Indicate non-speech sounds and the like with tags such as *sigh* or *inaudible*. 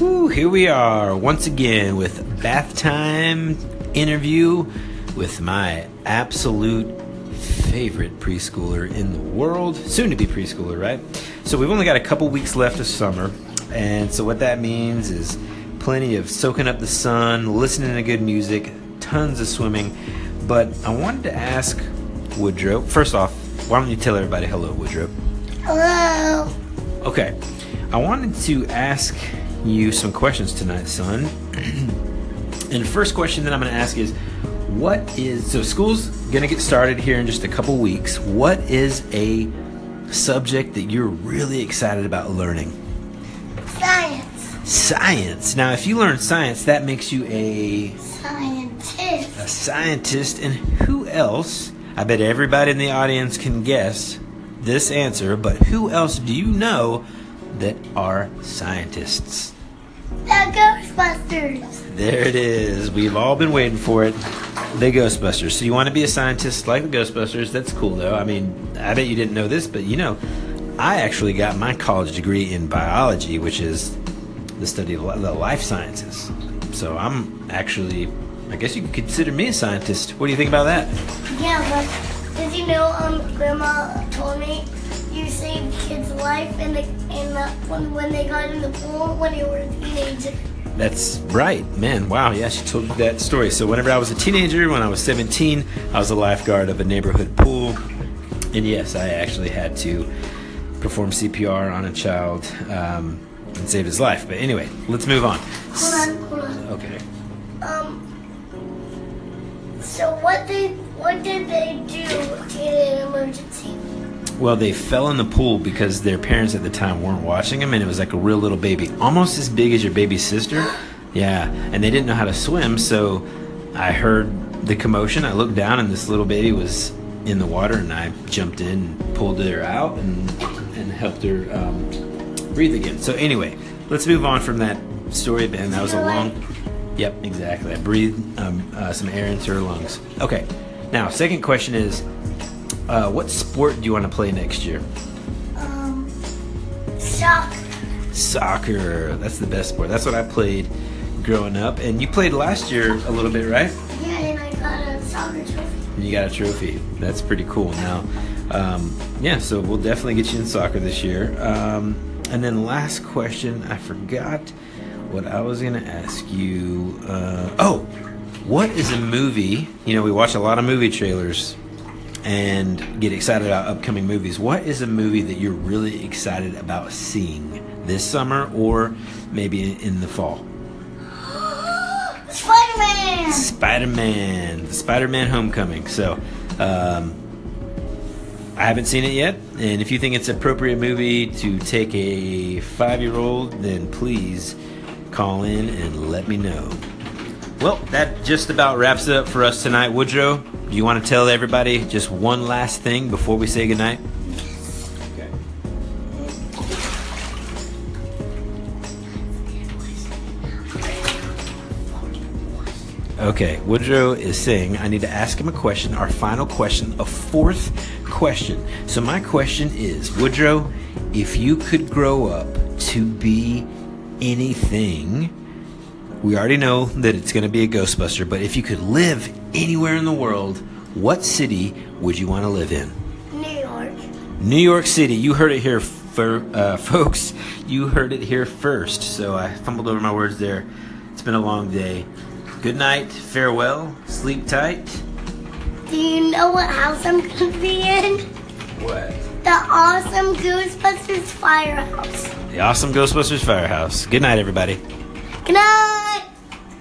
Woo, here we are once again with bath time interview with my absolute favorite preschooler in the world, soon to be preschooler, right? So we've only got a couple weeks left of summer, and so what that means is plenty of soaking up the sun, listening to good music, tons of swimming. But I wanted to ask Woodrow, first off, why don't you tell everybody hello, Woodrow? Hello. Okay. I wanted to ask you some questions tonight, son. *clears throat* and the first question that I'm going to ask is what is so school's going to get started here in just a couple weeks. What is a subject that you're really excited about learning? Science. Science. Now, if you learn science, that makes you a Scientist. a scientist and who else? I bet everybody in the audience can guess this answer, but who else do you know that are scientists? The Ghostbusters. There it is. We've all been waiting for it. The Ghostbusters. So you want to be a scientist like the Ghostbusters? That's cool, though. I mean, I bet you didn't know this, but you know, I actually got my college degree in biology, which is the study of the life sciences. So I'm actually, I guess you could consider me a scientist. What do you think about that? Yeah, but did you know? Um, Grandma told me you saved kids' life in the in the when when they got in the pool when they were a teenager. That's right, man. Wow, yeah, she told me that story. So, whenever I was a teenager, when I was 17, I was a lifeguard of a neighborhood pool. And yes, I actually had to perform CPR on a child um, and save his life. But anyway, let's move on. Hold on, hold on. Okay. Um. So what did what did they do in an emergency? Well, they fell in the pool because their parents at the time weren't watching them, and it was like a real little baby, almost as big as your baby sister. Yeah, and they didn't know how to swim, so I heard the commotion. I looked down, and this little baby was in the water, and I jumped in, and pulled her out, and and helped her um, breathe again. So anyway, let's move on from that story, Ben. That was a long. Yep, exactly. I breathed um, uh, some air into her lungs. Okay, now second question is, uh, what sport do you want to play next year? Um. Soccer. Soccer. That's the best sport. That's what I played growing up. And you played last year a little bit, right? Yeah, and I got a soccer trophy. You got a trophy. That's pretty cool. Now, um, yeah, so we'll definitely get you in soccer this year. Um, and then last question, I forgot what I was going to ask you. Uh, oh, what is a movie? You know, we watch a lot of movie trailers and get excited about upcoming movies. What is a movie that you're really excited about seeing this summer or maybe in the fall? Spider-Man. Spider Man, the Spider Man Homecoming. So, um, I haven't seen it yet, and if you think it's an appropriate movie to take a five year old, then please call in and let me know. Well, that just about wraps it up for us tonight. Woodrow, do you want to tell everybody just one last thing before we say goodnight? Okay. Okay, Woodrow is saying I need to ask him a question, our final question, a fourth question. So, my question is Woodrow, if you could grow up to be anything, we already know that it's going to be a Ghostbuster, but if you could live anywhere in the world, what city would you want to live in? New York. New York City. You heard it here, fir- uh, *laughs* folks. You heard it here first. So I fumbled over my words there. It's been a long day. Good night, farewell, sleep tight. Do you know what house I'm gonna be in? What? The awesome Ghostbusters firehouse. The awesome Ghostbusters Firehouse. Good night, everybody. Good night.